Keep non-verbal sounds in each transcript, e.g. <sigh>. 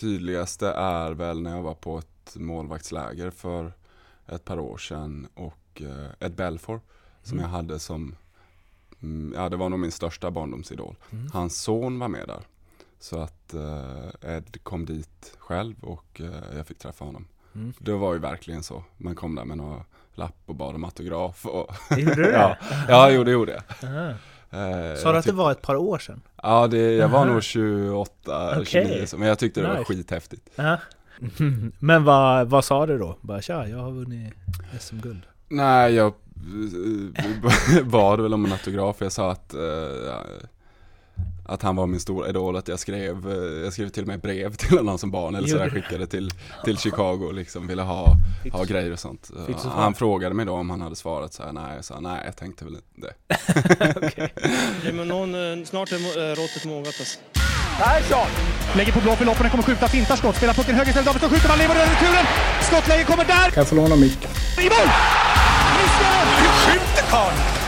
tydligaste är väl när jag var på ett målvaktsläger för ett par år sedan och eh, Ed Belfour som Mm. jag hade som, mm, ja det var nog min största barndomsidol. Mm. Hans son var med där. Så att eh, Ed kom dit själv och eh, jag fick träffa honom. Mm. Det var ju verkligen så. Man kom där med några lapp och bad om autograf. Och Gjorde du <laughs> det? ja, ja, jo det gjorde jag. Aha. Eh, Sa du att det var ett par år sedan? Ja, det, jag var Aha. nog 28, Okej. 29, så- men jag tyckte det var Nice. skithäftigt. Ja. <laughs> Men vad, vad sa du då? Bara tja, jag har vunnit SM-guld. Nej, jag eh, <laughs> bad väl om en autograf. Jag sa att, eh, att han var min stora idol, att jag skrev, eh, jag skrev till och med brev <laughs> till honom som barn, eller så du? skickade till, till Chicago och liksom ville ha, Fick ha grejer och sånt. Du svar? Han frågade mig då om han hade svarat så här, nej, jag sa nej, jag tänkte väl inte det. <laughs> <laughs> Ja, men någon, eh, snart är eh, råttet mogat alltså. Persson! Lägger på blå för loppen, kommer skjuta, fintar skott, spelar pucken höger istället, Davidsson skjuter, man lever över returen! Skottläge kommer där! Kan jag få låna micken? I mål! Hur skjuter karln?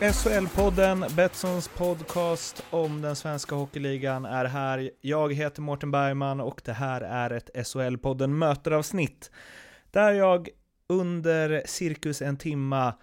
SHL-podden, Betssons podcast om den svenska hockeyligan är här. Jag heter Mårten Bergman och det här är ett SHL-podden möteravsnitt där jag under cirkus en timma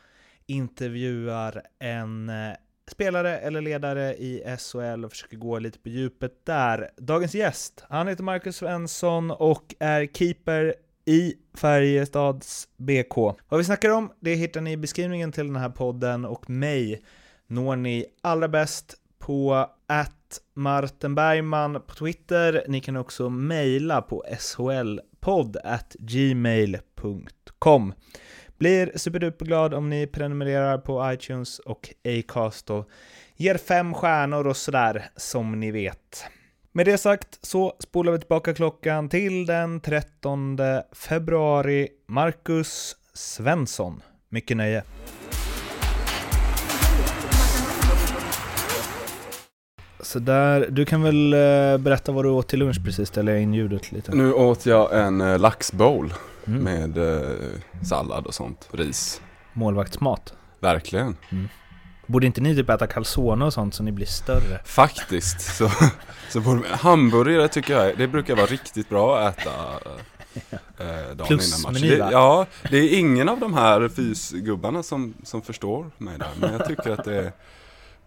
intervjuar en eh, spelare eller ledare i SHL och försöker gå lite på djupet där. Dagens gäst, han heter Marcus Svensson och är keeper i Färjestads BK. Vad vi snackar om, det hittar ni i beskrivningen till den här podden och mig når ni allra bäst på att Martin Bergman på Twitter. Ni kan också mejla på shlpodd at gmail.com. Blir superduperglad om ni prenumererar på iTunes och Acast och ger fem stjärnor och sådär som ni vet. Med det sagt så spolar vi tillbaka klockan till den 13 februari. Marcus Svensson. Mycket nöje. Så där, du kan väl eh, berätta vad du åt till lunch precis, ställer jag in ljudet lite. Nu åt jag en eh, laxbowl Mm. med eh, sallad och sånt, ris. Målvaktsmat. Verkligen. Borde inte ni typ äta calzone och sånt så ni blir större? Faktiskt så, så borde, hamburgare tycker jag, det brukar vara riktigt bra att äta <laughs> eh, dagen Plusmeny, innan match. va? Det, ja, det är ingen av de här fysgubbarna som, som förstår mig där, men jag tycker att det är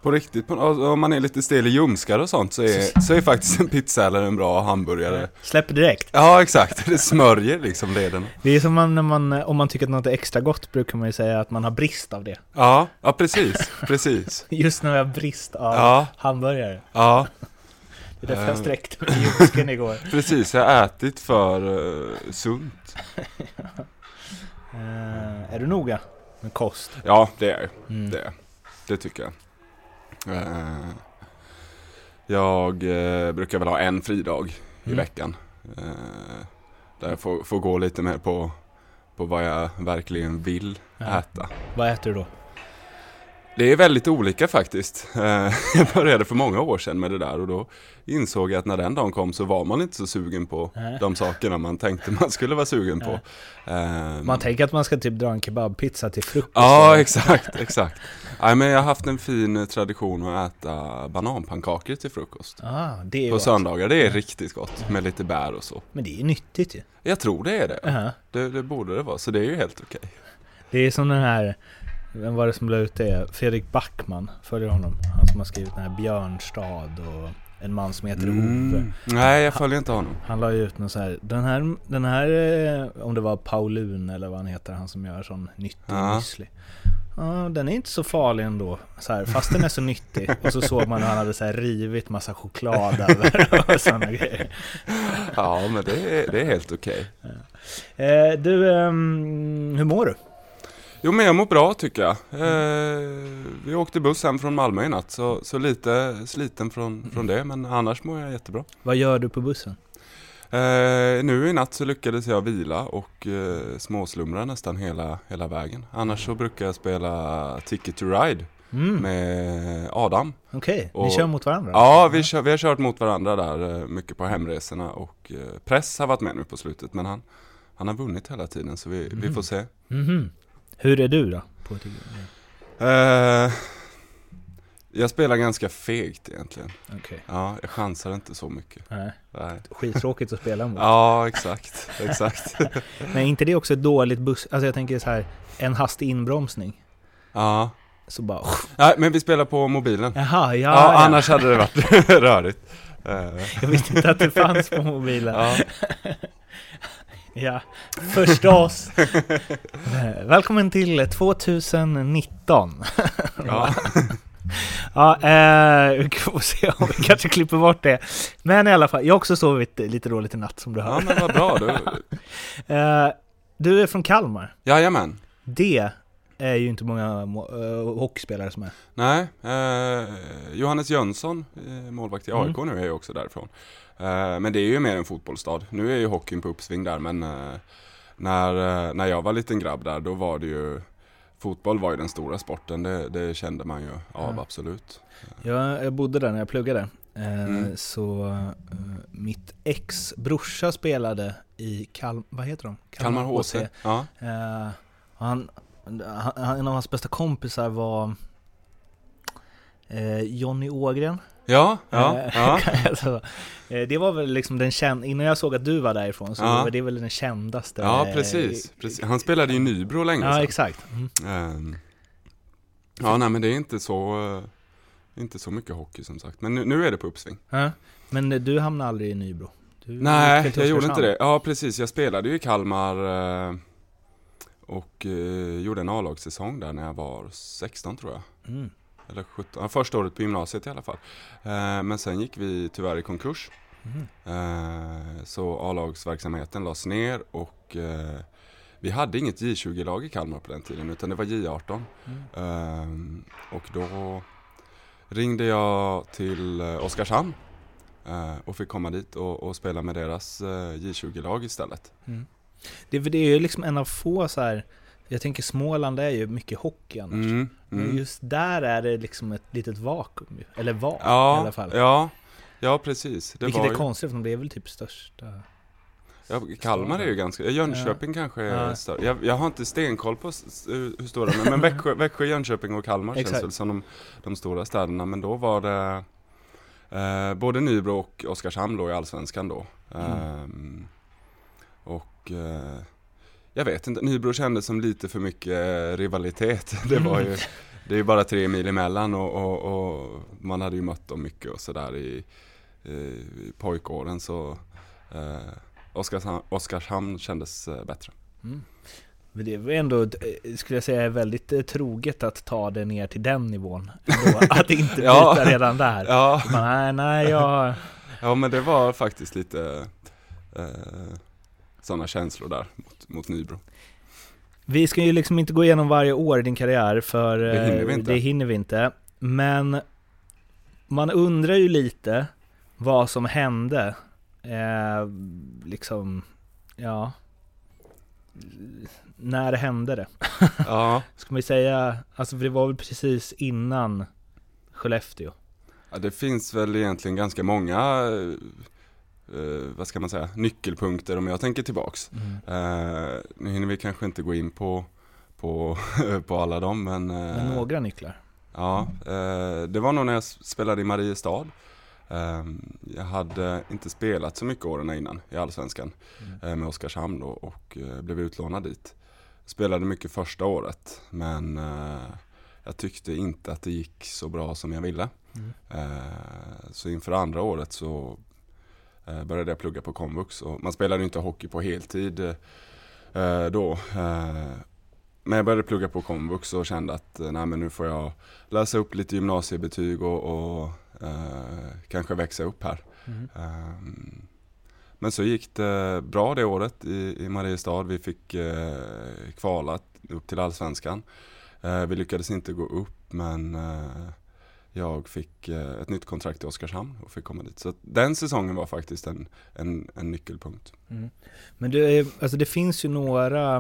på riktigt, på, om man är lite stel i ljumskar och sånt så är, så är faktiskt en pizza eller en bra hamburgare Släpper direkt. Ja exakt, det smörjer liksom leden Det är som man, när man, om man tycker att något är extra gott brukar man ju säga att man har brist av det. Ja, ja precis, precis <laughs> Just när jag har brist av Ja. hamburgare. Ja, Det är därför jag Eh. sträckte mig i ljumsken <laughs> igår. precis, jag har ätit för uh, sunt <laughs> Eh, är du noga med kost? Ja, det är Mm. det. Det tycker jag. Eh, jag eh, brukar väl ha en fridag i Mm. veckan. Eh, där jag får, får gå lite mer på, på vad jag verkligen vill Ja. äta. Vad äter du då? Det är väldigt olika faktiskt. <laughs> Jag började för många år sedan med det där och då insåg jag att när den dagen kom så var man inte så sugen på Nej. de sakerna man tänkte man skulle vara sugen på. Eh, Man tänker att man ska typ dra en kebabpizza till frukost. Ja, exakt, <laughs> exakt. Nej, men jag har haft en fin eh, tradition att äta bananpannkakor till frukost. Ah, det är På gott. söndagar, det är riktigt gott med lite bär och så. Men det är ju nyttigt ju. Jag tror det är det. Jaha. Det, det borde det vara, så det är ju helt okej. Det är som den här, vem var det som la ut det? Fredrik Backman, följer honom? Han som har skrivit den här Björnstad och En man som heter Ove. Mm. Nej, jag följer inte honom. Han la ut någon så här, den här, den här, eh, om det var Paulun eller vad han heter, han som gör sån nyttig Ja. müsli. Ja, den är inte så farlig ändå, så här, fast den är så nyttig. <laughs> Och så såg man hur han hade så här rivit massa choklad över <laughs> och sådana grejer. Ja, men det är, det är helt okej. Eh, du, ehm, hur mår du? Jo, men jag mår bra tycker jag. Eh, vi åkte buss hem från Malmö i natt, så, så lite sliten från, från det, men annars mår jag jättebra. Vad gör du på bussen? Eh, nu i natt så lyckades jag vila och eh, småslumra nästan hela, hela vägen. Annars så brukar jag spela Ticket to Ride Mm. med Adam. Okej, ni och- kör mot varandra? Ja, vi, kör, vi har kört mot varandra där eh, mycket på hemresorna och eh, Press har varit med nu på slutet men han, han har vunnit hela tiden så vi, vi får se. Mhm. Hur är du då? Eh, jag spelar ganska fegt egentligen. Okej. Ja, jag chansar inte så mycket. Nej. Nej. Skittråkigt att spela mot. <laughs> Ja, exakt, exakt. <laughs> Men är inte det också ett dåligt buss... Alltså jag tänker så här, en hastig inbromsning. Ja. Så bara... Nej, men vi spelar på mobilen. Jaha, ja, Ja, ja. annars hade det varit <laughs> rörigt. Eh, Jag visste inte att det fanns på mobilen. ja. Ja, förstås. Eh, Välkommen till 2019. Ja. <laughs> Ja, eh, vi får se om vi kanske klipper bort det. Men i alla fall, jag har också sovit lite dåligt i natt som du ja, hör. men vad bra. Du. <laughs> Eh, du är från Kalmar. Jajamän. Det är ju inte många må- eh, hockeyspelare som är. Nej, eh, Johannes Jönsson, eh, målvakt i AIK nu, är ju också därifrån. Eh, men det är ju mer en fotbollsstad. Nu är ju hockeyn på uppsving där, men eh, när, eh, när jag var liten grabb där, då var det ju Fotboll var ju den stora sporten, det, det kände man ju av Ja. absolut. Jag, jag bodde där när jag pluggade. Mm. Så mitt ex brorsa spelade i Kalmar, vad heter de? Kalmar HC. Ja. Han, han, en av hans bästa kompisar var Jonny Ågren. Ja, ja, Eh, ja. <laughs> eh, det var väl liksom den kända, innan jag såg att du var därifrån så Ja. var det väl den kändaste. ja eh, precis, precis. Han spelade ju i Nybro länge Ja, sedan. exakt. Mm. Ehm, ja, nej men det är inte så, inte så mycket hockey som sagt. Men nu, nu är det på uppsving. Ja. Men du hamnade aldrig i Nybro? Du Nej, jag gjorde inte det. Ja, precis. Jag spelade ju i Kalmar och gjorde en A-lagssäsong där när jag var 16 tror jag. Mm. Eller 17, ja, första året på gymnasiet i alla fall. Eh, men sen gick vi tyvärr i konkurs. Eh, så A-lagsverksamheten lades ner och eh, vi hade inget J20-lag i Kalmar på den tiden utan det var J18. Mm. Och då ringde jag till Oskarshamn och fick komma dit och, och spela med deras eh, J20-lag istället. Mm. Det, det är ju liksom en av få så här. Jag tänker Småland är ju mycket hockey annars. Mm, Men mm. just där är det liksom ett litet vakuum. Eller var i Ja, alla fall. ja, ja precis. Det Vilket var är ju, konstigt, för det är väl typ största... ja, Kalmar är ju ganska, Jönköping kanske är Ja. större. Jag, jag har inte stenkoll på hur stora de är, men Växjö, Växjö, Jönköping och Kalmar känns Exakt. väl som de, de stora städerna. Men då var det eh, både Nybro och Oskarshamn låg i Allsvenskan då. Mm. Ehm, och eh, jag vet inte, Nybro kändes som lite för mycket eh, rivalitet. <laughs> Det var ju, det är ju bara tre mil emellan och, och, och man hade ju mött dem mycket och sådär i, i pojkåren så eh, Oskarshamn, Oskarshamn kändes eh, bättre. Mm. Men det är ändå, eh, skulle jag säga, väldigt troget att ta det ner till den nivån. Ändå, <laughs> att inte byta Ja. redan där. Ja, Man, nej, nej, jag... <laughs> ja men det var faktiskt lite eh, sådana känslor där mot, mot Nybro. Vi ska ju liksom inte gå igenom varje år i din karriär, för Det hinner vi eh, inte. hinner vi inte. Men man undrar ju lite vad som hände. Eh, liksom, ja... När hände det? Ja, <laughs> Ska vi säga, alltså för det var väl precis innan Skellefteå? Ja, det finns väl egentligen ganska många, eh, vad ska man säga, nyckelpunkter om jag tänker tillbaks. Eh, nu hinner vi kanske inte gå in på, på, <laughs> på alla dem, men, eh, Men några nycklar? ja, eh, det var nog när jag spelade i Mariestad. Eh, jag hade inte spelat så mycket åren innan i Allsvenskan eh, med Oskarshamn då, och blev utlånad dit. Spelade mycket första året, men jag tyckte inte att det gick så bra som jag ville. Mm. Så inför andra året så började jag plugga på komvux och man spelade inte hockey på heltid eh, då. Eh, Men jag började plugga på komvux och kände att eh, nej, men nu får jag läsa upp lite gymnasiebetyg och, och eh, kanske växa upp här. Mm. Men så gick det bra det året i, i Mariestad. Vi fick eh, kvala upp till Allsvenskan. Eh, vi lyckades inte gå upp men eh, jag fick eh, ett nytt kontrakt i Oskarshamn och fick komma dit. Så den säsongen var faktiskt en, en, en nyckelpunkt. Mm. Men det, är, alltså det finns ju några,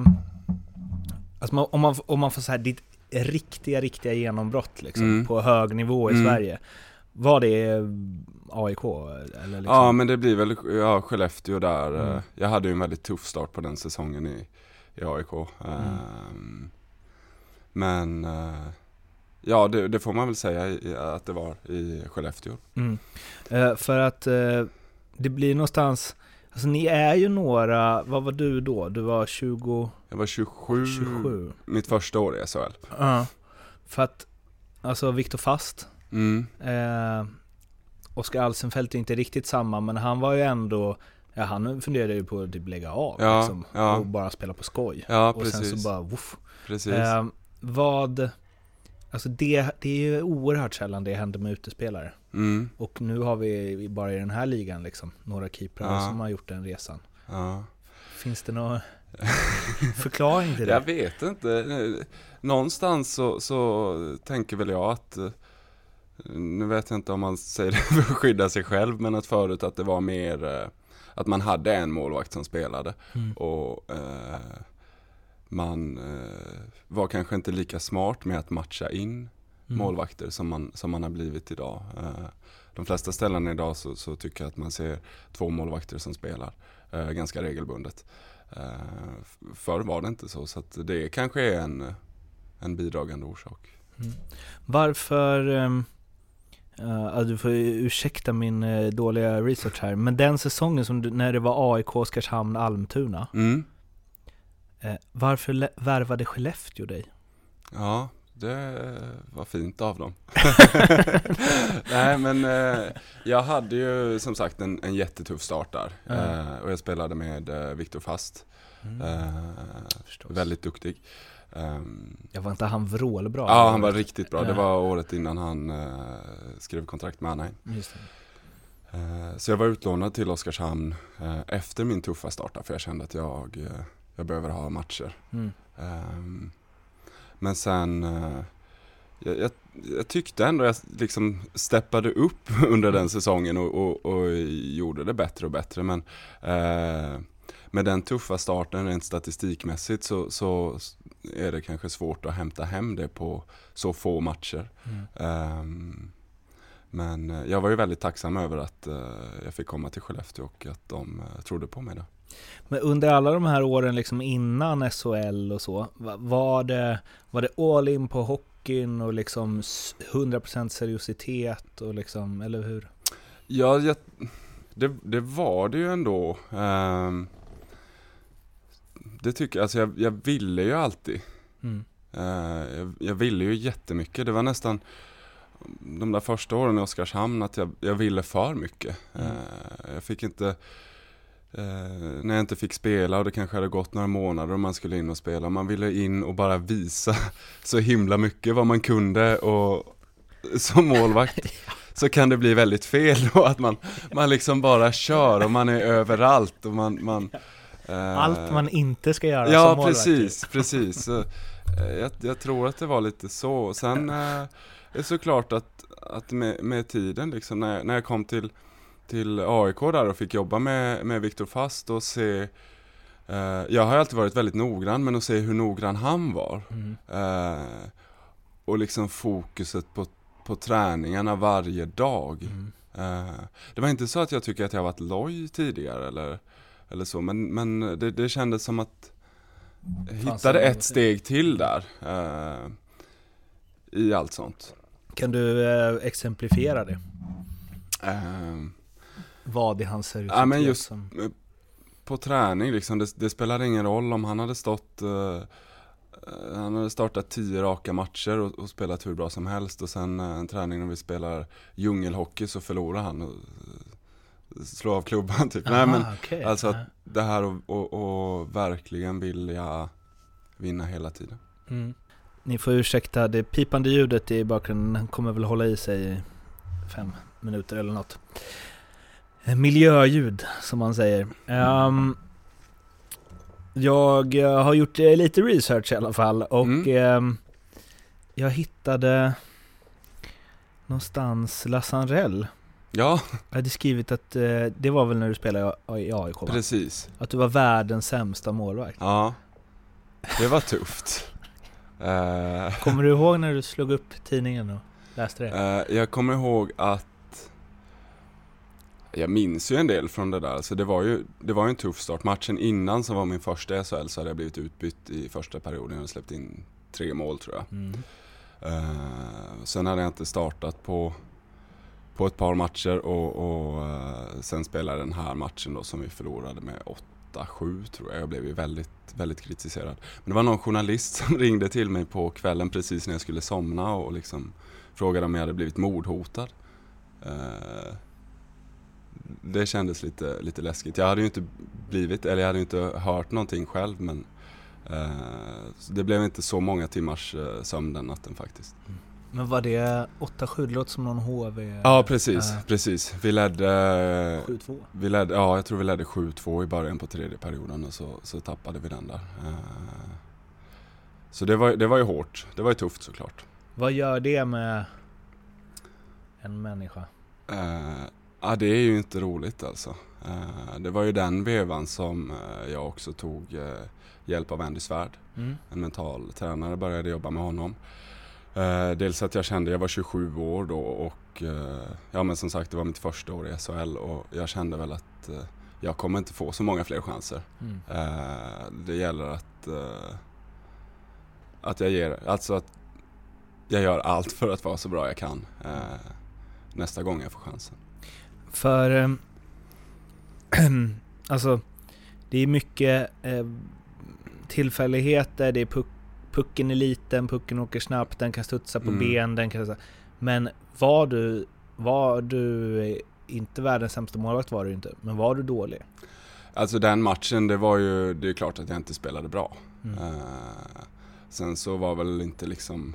alltså man, om, man, om man får så här ditt riktiga, riktiga genombrott liksom, Mm. på hög nivå i Mm. Sverige. Var det eh, AIK? Eller liksom? Ja men det blir väl, ja Skellefteå där. Mm. eh, Jag hade ju en väldigt tuff start på den säsongen i, i AIK. Mm. Ehm, Men eh, ja det, det får man väl säga i- att det var i Skellefteå. Mm. Eh, för att eh, det blir någonstans, alltså ni är ju några, vad var du då? Du var 20, Jag var 27, 27? mitt första år i SHL. Ja. För att, alltså Viktor Fast, Mm. eh, Oskar Alsenfelt är inte riktigt samma, men han var ju ändå, ja han funderade ju på att typ lägga av Ja, liksom, ja. och bara spela på skoj. Ja och sen precis. så bara, woof. precis. Eh, vad, alltså det, det är ju oerhört sällan det händer med utespelare. Mm. Och nu har vi bara i den här ligan liksom, några keeprar Ja. som har gjort den resan. Ja. Finns det någon <laughs> förklaring till Jag det? vet inte. Någonstans så, så tänker väl jag att nu vet jag inte om man säger <laughs> det för att skydda sig själv men att förut att det var mer eh, att man hade en målvakt som spelade Mm. och eh, man eh, var kanske inte lika smart med att matcha in Mm. målvakter som man, som man har blivit idag. Eh, De flesta ställen idag så, så tycker jag att man ser två målvakter som spelar eh, ganska regelbundet. Eh, Förr var det inte så, så det kanske är en, en bidragande orsak. Mm. Varför, ja, du får ursäkta min eh, dåliga research här, men den säsongen som du, när det var AIK, Oskarshamn, Almtuna, Mm. Eh, varför värvade Skellefteå dig? Ja, det var fint av dem. <laughs> Nej men eh, jag hade ju som sagt en, en jättetuff start där. Ja. Eh, och jag spelade med eh, Viktor Fast. Eh, Förstås. väldigt duktig. Ehm, Jag var inte han vrålbra? Ja, han var riktigt bra. Det var året innan han eh, skrev kontrakt med Anaheim. Eh, så jag var utlånad till Oskarshamn eh, efter min tuffa start där, för jag kände att jag, eh, jag behöver ha matcher. Mm. Ehm, men sen, eh, jag, jag, jag tyckte ändå jag liksom steppade upp <laughs> under den säsongen och, och, och gjorde det bättre och bättre. Men eh, med den tuffa starten rent statistikmässigt så, så är det kanske svårt att hämta hem det på så få matcher. Mm. Ehm, men eh, jag var ju väldigt tacksam över att jag fick komma till Skellefteå och att de trodde på mig då. Men under alla de här åren liksom innan SHL och så, va- var det, var det all in på hockeyn och liksom s- 100% seriositet och liksom, eller hur? Ja, jag, det, det var det ju ändå. Ehm, det tycker jag, alltså jag, jag ville ju alltid. Mm. Eh, jag, jag ville ju jättemycket. Det var nästan de där första åren i Oskarshamn att jag, jag ville för mycket. Mm. Eh, jag fick inte, eh, när jag inte fick spela och det kanske hade gått några månader och man skulle in och spela. Man ville in och bara visa <laughs> så himla mycket vad man kunde och <laughs> som målvakt <laughs> så kan det bli väldigt fel då att man, man liksom bara kör och man är överallt och man, man eh, Allt man inte ska göra som Ja, målvakt. precis, precis. Så, eh, jag, jag tror att det var lite så. Sen eh, är det såklart att, att med, med tiden, liksom, när, när jag kom till, till AIK där och fick jobba med, med Viktor Fast och se eh, Jag har alltid varit väldigt noggrann, men att se hur noggrann han var. Mm. Eh, och liksom fokuset på, på träningarna varje dag. Mm. Eh, det var inte så att jag tycker att jag varit loj tidigare eller, eller så, men, men det, det kändes som att jag hittade ett steg till där. eh, I allt sånt. Kan du eh, exemplifiera det? Eh, Vad i hans seriositet Ja, men just- som... på träning liksom, det, det spelade ingen roll om han hade stått eh, han hade startat tio raka matcher och, och spelat hur bra som helst och sen eh, en träning när vi spelar djungelhockey så förlorar han och slår av klubban typ. Nej men Aha, okej. alltså att det här och, och, och verkligen vilja vinna hela tiden. Mm. Ni får ursäkta det pipande ljudet i bakgrunden, den kommer väl hålla i sig i fem minuter eller något. Miljöljud, som man säger. Ehm, jag eh, har gjort eh, lite research i alla fall och Mm. ehm, jag hittade någonstans Lassanrell. Ja, Jag hade skrivit att eh, det var väl när du spelade i AIK va? precis. Att du var världens sämsta målvakt. Ja, det var tufft. Kommer du ihåg när du slog upp tidningen och läste det? Jag kommer ihåg att jag minns ju en del från det där. Så det var ju, det var en tuff start. Matchen innan som var min första i SHL så hade jag blivit utbytt i första perioden. Jag hade släppt in tre mål tror jag. Mm. Eh, sen hade jag inte startat på, på ett par matcher och, och eh, sen spelade den här matchen då som vi förlorade med 8-7 tror jag. Jag blev ju väldigt, väldigt kritiserad. Men det var någon journalist <laughs> som ringde till mig på kvällen precis när jag skulle somna och liksom frågade om jag hade blivit mordhotad. Eh, det kändes lite, lite läskigt. Jag hade ju inte blivit, eller jag hade ju inte hört någonting själv men eh, det blev inte så många timmars eh, sömn den natten faktiskt. Men var det 8-7? Det låter som någon HV... Ja precis, Ja. precis. Vi ledde, 7-2? vi ledde, ja jag tror vi ledde 7-2 i början på tredje perioden och så, så tappade vi den där. Eh, Så det var, det var ju hårt, det var ju tufft såklart. Vad gör det med en människa? Ja det är ju inte roligt alltså. Eh, Det var ju den vevan som eh, jag också tog eh, hjälp av Andy Svärd. Mm. en mental tränare började jobba med honom. Dels att jag kände, jag var 27 år då och ja men som sagt det var mitt första år i SHL och jag kände väl att jag kommer inte få så många fler chanser. Mm. Det gäller att, att jag ger, alltså att jag gör allt för att vara så bra jag kan nästa gång jag får chansen. För... ehm, <clears throat> alltså, det är mycket eh, tillfälligheter, det är puck, pucken är liten, pucken åker snabbt, den kan studsa på Mm. ben, den kan... Men var du... Var du... eh, Inte världens sämsta målvakt var du inte, men var du dålig? Alltså den matchen, det var ju, det är klart att jag inte spelade bra. Mm. Eh, sen så var väl inte liksom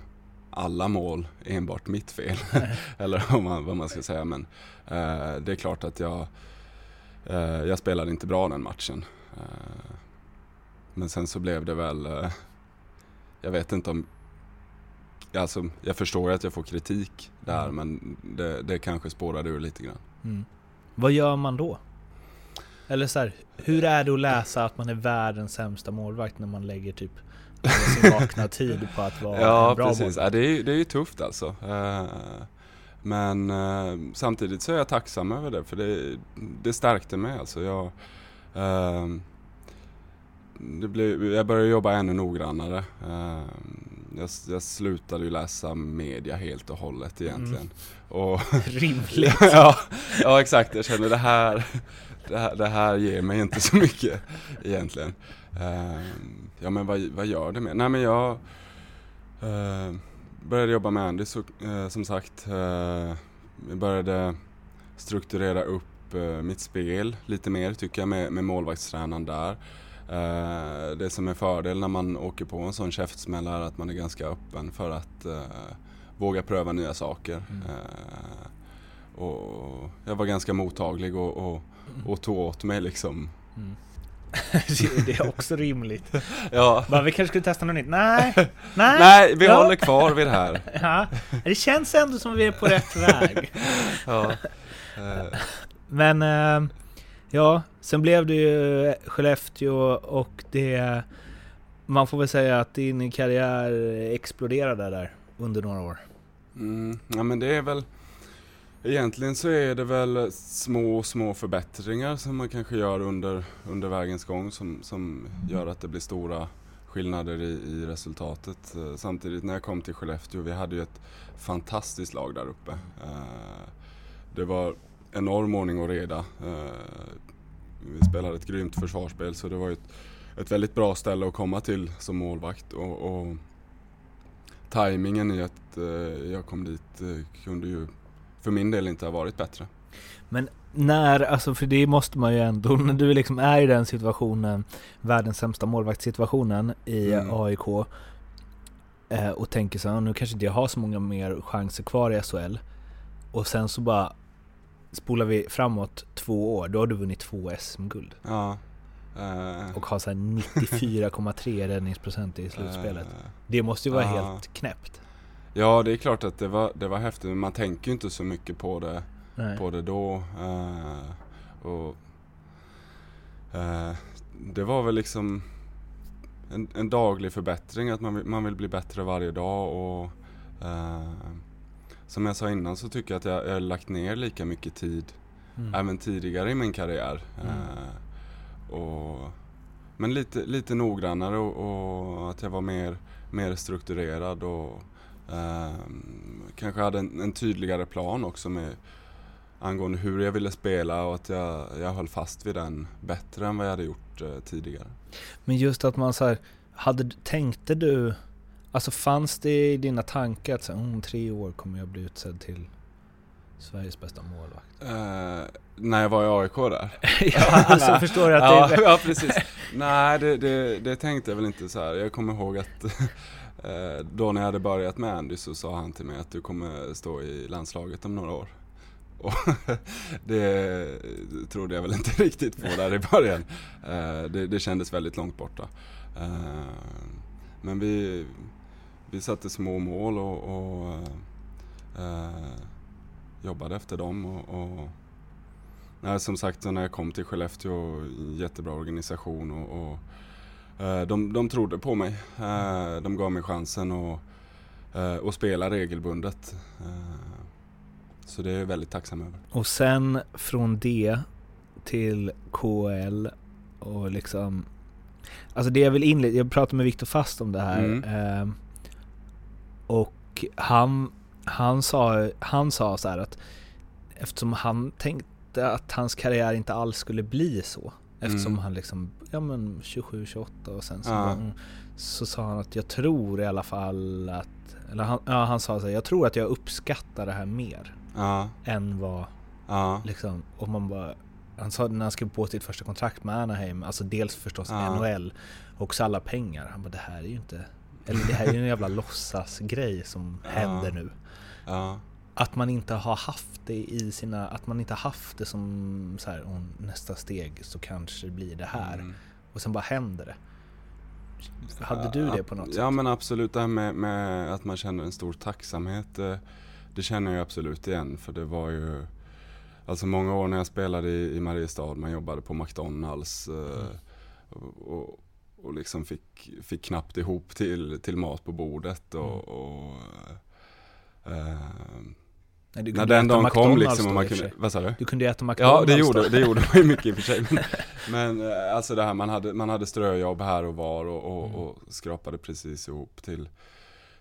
alla mål enbart mitt fel. <laughs> Eller vad man, vad man ska säga. Men eh, det är klart att jag, eh, jag spelade inte bra den matchen. Eh, men sen så blev det väl, eh, jag vet inte om, alltså jag förstår ju att jag får kritik där Mm. men det, det kanske spårade ur lite grann. Mm. Vad gör man då? Eller så här, hur är det att läsa att man är världens sämsta målvakt när man lägger typ sin vakna tid på att vara Ja, en bra precis. Ja, det, är, det är ju tufft alltså. Eh, Men eh, samtidigt så är jag tacksam över det för det, det stärkte mig alltså. Jag, ehm, det blev, jag började jobba ännu noggrannare. Ehm, Jag, jag slutade ju läsa media helt och hållet egentligen. Och <laughs> Rimligt. <laughs> ja, ja, exakt. Jag känner det här, det här, det här ger mig inte så mycket egentligen. Ehm, ja, men vad, vad gör det med? Nej, men jag eh, började jobba med Andy så, eh, som sagt. Jag började strukturera upp eh, mitt spel lite mer tycker jag med, med målvaktstränaren där. Eh, det som är fördel när man åker på en sån käftsmäll är att man är ganska öppen för att eh, våga pröva nya saker. Mm. Eh, och jag var ganska mottaglig och, och, och tog åt mig liksom. Mm. <laughs> det är också rimligt. Ja. Bara, vi kanske skulle testa något nytt? Nej, nej. Nej, vi Ja. håller kvar vid det här. <laughs> Ja, det känns ändå som vi är på rätt väg. <laughs> Ja. Eh, Men eh, ja, sen blev det ju Skellefteå och det... Man får väl säga att din karriär exploderade där under några år. Mm, ja men det är väl Egentligen så är det väl små, små förbättringar som man kanske gör under, under vägens gång som, som gör att det blir stora skillnader i, i resultatet. Eh, samtidigt när jag kom till Skellefteå, vi hade ju ett fantastiskt lag där uppe. Eh, det var enorm ordning och reda. Eh, vi spelade ett grymt försvarsspel så det var ju ett, ett väldigt bra ställe att komma till som målvakt. Och, och tajmingen i att jag kom dit kunde ju för min del inte ha varit bättre. När, alltså för det måste man ju ändå, <laughs> när du liksom är i den situationen, världens sämsta målvaktssituationen i Mm. AIK eh, och tänker så här, nu kanske inte jag har så många mer chanser kvar i SHL och sen så bara spolar vi framåt två år, då har du vunnit två SM-guld Ja. eh, och har så här <laughs> 94,3 räddningsprocent i slutspelet. eh, Det måste ju vara ja. helt knäppt. Ja, det är klart att det var, det var häftigt, men man tänker ju inte så mycket på det, Nej. på det då. eh, och, eh, det var väl liksom en, en daglig förbättring, att man man vill bli bättre varje dag och eh, som jag sa innan så tycker jag att jag, jag har lagt ner lika mycket tid Mm. även tidigare i min karriär. Eh, och, men lite, lite noggrannare och, och att jag var mer, mer strukturerad och kanske hade en, en tydligare plan också med angående hur jag ville spela och att jag, jag höll fast vid den bättre än vad jag hade gjort eh, tidigare. Men just att man så här, hade, tänkte du, alltså fanns det i dina tankar att så här, om tre år kommer jag bli utsedd till Sveriges bästa målvakt? Eh, när jag var i AIK där. <laughs> ja, alltså <laughs> förstår du att ja, det är... <laughs> ja, precis. Nej, det, det, det tänkte jag väl inte så här. Jag kommer ihåg att Eh, då när jag hade börjat med Andy så sa han till mig att du kommer stå i landslaget om några år. Och <laughs> det trodde jag väl inte <laughs> riktigt på där i början. Eh, det, det kändes väldigt långt borta. Eh, men vi, vi satte små mål och, och eh, jobbade efter dem. Och, och Nej, som sagt, när jag kom till Skellefteå, jättebra organisation och, och de, de trodde på mig. Eh, de gav mig chansen att eh, och spela regelbundet. Eh, så det är jag väldigt tacksam över. Och sen från det till KL och liksom Alltså det jag vill inleda, jag pratade med Viktor Fast om det här Mm. eh, Och han, han sa, han sa så här att Eftersom han tänkte att hans karriär inte alls skulle bli så Eftersom Mm. han liksom, ja men 27-28 och sen så, Ja. mm, så sa han att jag tror i alla fall att Eller han, ja, han sa så här, jag tror att jag uppskattar det här mer Ja, än vad liksom, och man bara han sa när han skrev på sitt första kontrakt med Anaheim, alltså dels förstås Ja. NHL och också alla pengar. Han bara det här är ju inte, eller det här är ju en jävla <laughs> låtsasgrej som händer nu. Att man inte har haft det i sina, att man inte har haft det som så här, "Åh, nästa steg så kanske det blir det här. Mm. Och sen bara händer det. Hade du det på något sätt? Ja men absolut, det här med, med att man känner en stor tacksamhet. eh, Det känner jag absolut igen för det var ju Alltså många år när jag spelade i, i Mariestad, man jobbade på McDonalds eh, och, och, liksom fick, fick knappt ihop till, till mat på bordet och, och eh, Nej, du när kunde den äta dagen kom liksom och man kunde, vad sa du? Du kunde äta McDonalds Ja det då. gjorde, det gjorde man ju mycket i och för sig. Men, <laughs> men eh, alltså det här man hade, man hade ströjobb här och var och, och, Mm. och skrapade precis ihop till,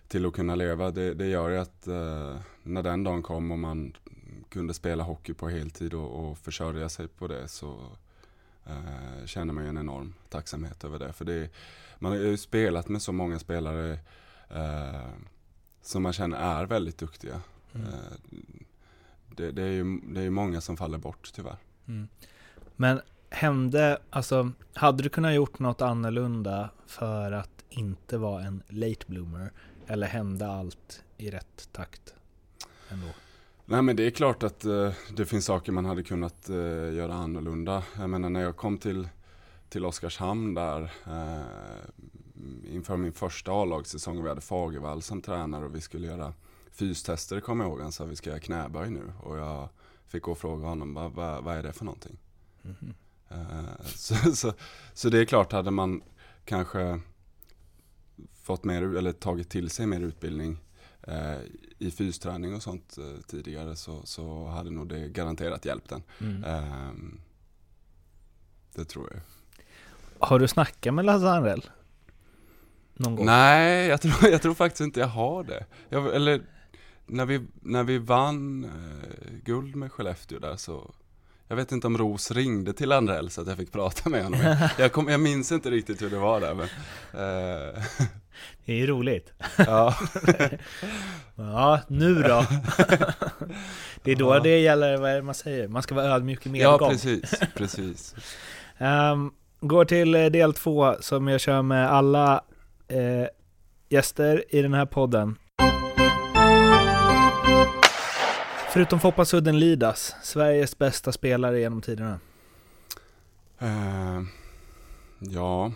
till att kunna leva. Det, det gör ju att eh, när den dagen kom och man kunde spela hockey på heltid och, och försörja sig på det så eh, känner man ju en enorm tacksamhet över det. För det, man har ju spelat med så många spelare eh, som man känner är väldigt duktiga. Mm. Eh, det, det, är ju, det är många som faller bort tyvärr. Mm. Men hände, alltså, hade du kunnat gjort något annorlunda för att inte vara en late bloomer? Eller hände allt i rätt takt ändå? Nej men det är klart att eh, det finns saker man hade kunnat eh, göra annorlunda. Jag menar när jag kom till, till Oskarshamn där eh, inför min första A-lagssäsong. Vi hade Fagervall som tränare och vi skulle göra fystester kommer jag ihåg. Han sa vi ska göra knäböj nu. Och jag fick gå och fråga honom vad, vad, är det för någonting? Mhm. Eh, <laughs> så, så, så det är klart, hade man kanske fått mer, eller tagit till sig mer utbildning eh, i fysträning och sånt eh, tidigare så, så hade nog det garanterat hjälpt en. Mm. Ehm, det tror jag. Har du snackat med Lasse Anrell? Någon gång? Nej, jag tror, jag tror faktiskt inte jag har det. Jag, eller när vi, när vi vann eh, guld med Skellefteå där så jag vet inte om Ros ringde till Andrell så att jag fick prata med honom. Jag, <laughs> jag, kom, jag minns inte riktigt hur det var där men eh, Det är ju roligt. <laughs> ja. <laughs> Ja, nu då? det är då Ja. det gäller, vad är det man säger? Man ska vara ödmjuk i ja, medgång. precis, precis. Ehm, går till eh, del två som jag kör med alla eh, gäster i den här podden. Förutom Foppa Sudden Lidas, Sveriges bästa spelare genom tiderna. Eh, ja,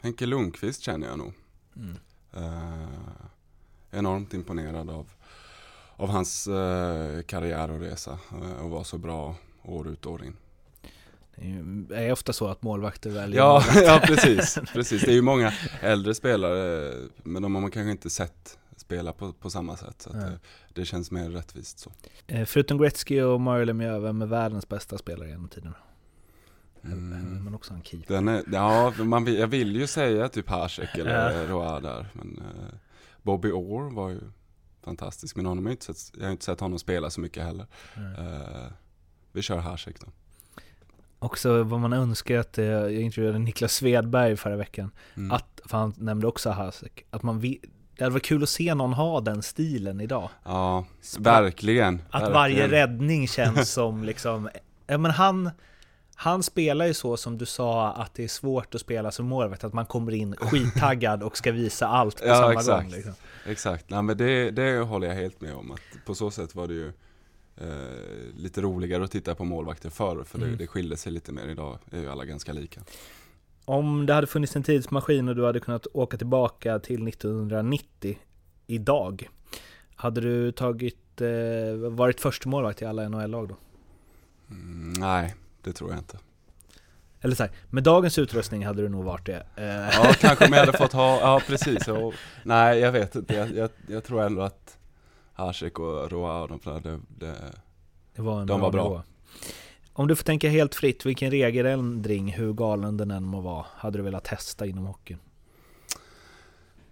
Henke Lundqvist känner jag nog. Mm. Eh, enormt imponerad av, av hans eh, karriär och resa och var så bra år ut och år in. Det är ofta så att målvakter väljer Ja, <laughs> målvakter. ja precis, precis. Det är ju många <laughs> äldre spelare, men de har man kanske inte sett spela på, på samma sätt. Så Nej. det, det känns mer rättvist så. Eh, Förutom Gretzky och Mario Lemieux, vem är världens bästa spelare genom tiderna? Mm. Men också en keeper. Den är, ja, man, jag vill ju säga typ Hasek eller Ja. Roa där, men eh, Bobby Orr var ju fantastisk. Men honom har jag, inte sett, jag har inte sett honom spela så mycket heller. Mm. Vi kör Hasek då. Också vad man önskar att, jag intervjuade Niklas Svedberg förra veckan, Mm. att, för han nämnde också Hasek, att man vill, det hade varit kul att se någon ha den stilen idag. Ja, verkligen. Att verkligen. varje räddning känns <laughs> som liksom, ja men han, han spelar ju så som du sa att det är svårt att spela som målvakt, att man kommer in <laughs> skittaggad och ska visa allt på Ja, samma exakt. gång. Liksom. Exakt, Nej, men det, det håller jag helt med om. Att på så sätt var det ju eh, lite roligare att titta på målvakter förr. För det, Mm. det skiljer sig lite mer. Idag är ju alla ganska lika. Om det hade funnits en tidsmaskin och du hade kunnat åka tillbaka till 1990 idag, hade du tagit, eh, varit första målvakt i alla NHL-lag då? Mm, nej, det tror jag inte. Eller så här, med dagens utrustning hade du nog varit det. Eh, Ja, kanske om jag hade fått ha, ja precis. Och, nej, jag vet inte. Jag, jag, jag tror ändå att Hasek och Roa och de där, det, det, det var en de var bra. nivå. Om du får tänka helt fritt, vilken regeländring, hur galen den än må vara, hade du velat testa inom hockeyn?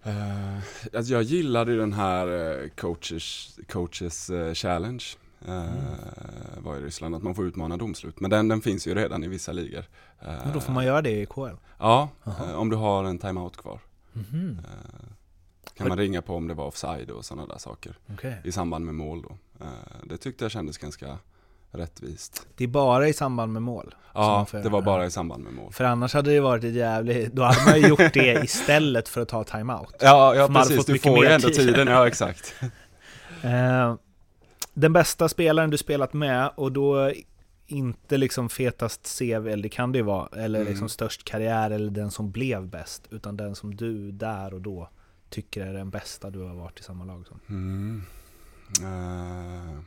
Eh, alltså jag gillade den här eh, coaches, coaches eh, challenge. eh, Var i Ryssland, att man får utmana domslut. Men den, den finns ju redan i vissa ligor. Men då får man göra det i KL? Ja, eh, om du har en timeout kvar. Eh, Kan man ringa på om det var offside och sådana där saker. okej. I samband med mål då. Det tyckte jag kändes ganska rättvist. Det är bara i samband med mål? Ja, det var bara i samband med mål. För annars hade det varit ett jävligt, då hade man ju gjort det istället för att ta timeout. Ja, ja precis. Du får ju ändå tid. tiden. Ja, exakt. <laughs> Eh, den bästa spelaren du spelat med och då inte liksom fetast CV, eller det kan det ju vara, eller Mm. liksom störst karriär eller den som blev bäst, utan den som du där och då tycker är den bästa du har varit i samma lag som. Mm. Eh,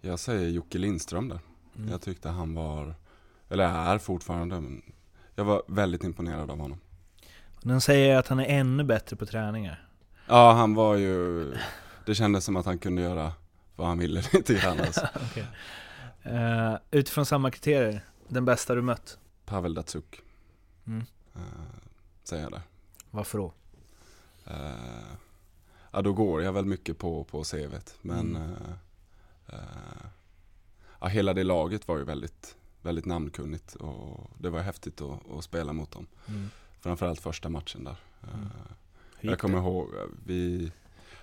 jag säger Jocke Lindström där. Mm. Jag tyckte han var, eller är fortfarande, men jag var väldigt imponerad av honom. Den säger att han är ännu bättre på träningar. Ja, han var ju, det kändes som att han kunde göra vad han ville <laughs> lite grann <laughs> alltså. Okej. Eh, utifrån samma kriterier, den bästa du mött? Pavel Datsuk, Mm. eh, säger jag där. Varför då? Eh, ja, då går jag väl mycket på, på CVt. Men Mm. Eh, ja, hela det laget var ju väldigt, väldigt namnkunnigt och det var häftigt att, att spela mot dem. Mm. Framförallt första matchen där. Eh, Mm. Jag kommer ihåg, eh, vi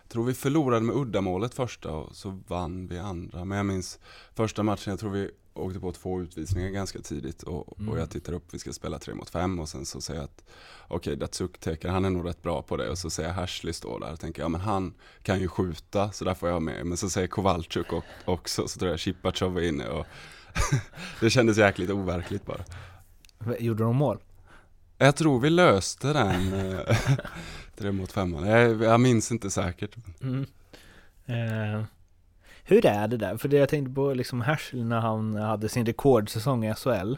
tror vi förlorade med uddamålet första och så vann vi andra. Men jag minns första matchen, jag tror vi åkte på två utvisningar ganska tidigt och, Mm. och jag tittar upp, vi ska spela tre mot fem och sen så säger jag att okej, Datsuk teker, han är nog rätt bra på det och så säger Hashley står där och tänker ja men han kan ju skjuta så där får jag med. Men så säger Kowalczyk och, också, så tror jag Chipachov är inne och <laughs> det kändes jäkligt overkligt bara. Gjorde de mål? Jag tror vi löste den <laughs> eh, tre mot femman. Jag, jag minns inte säkert. Mm. Eh, hur är det där? För det jag tänkte på liksom Herschel när han hade sin rekordsäsong i SHL.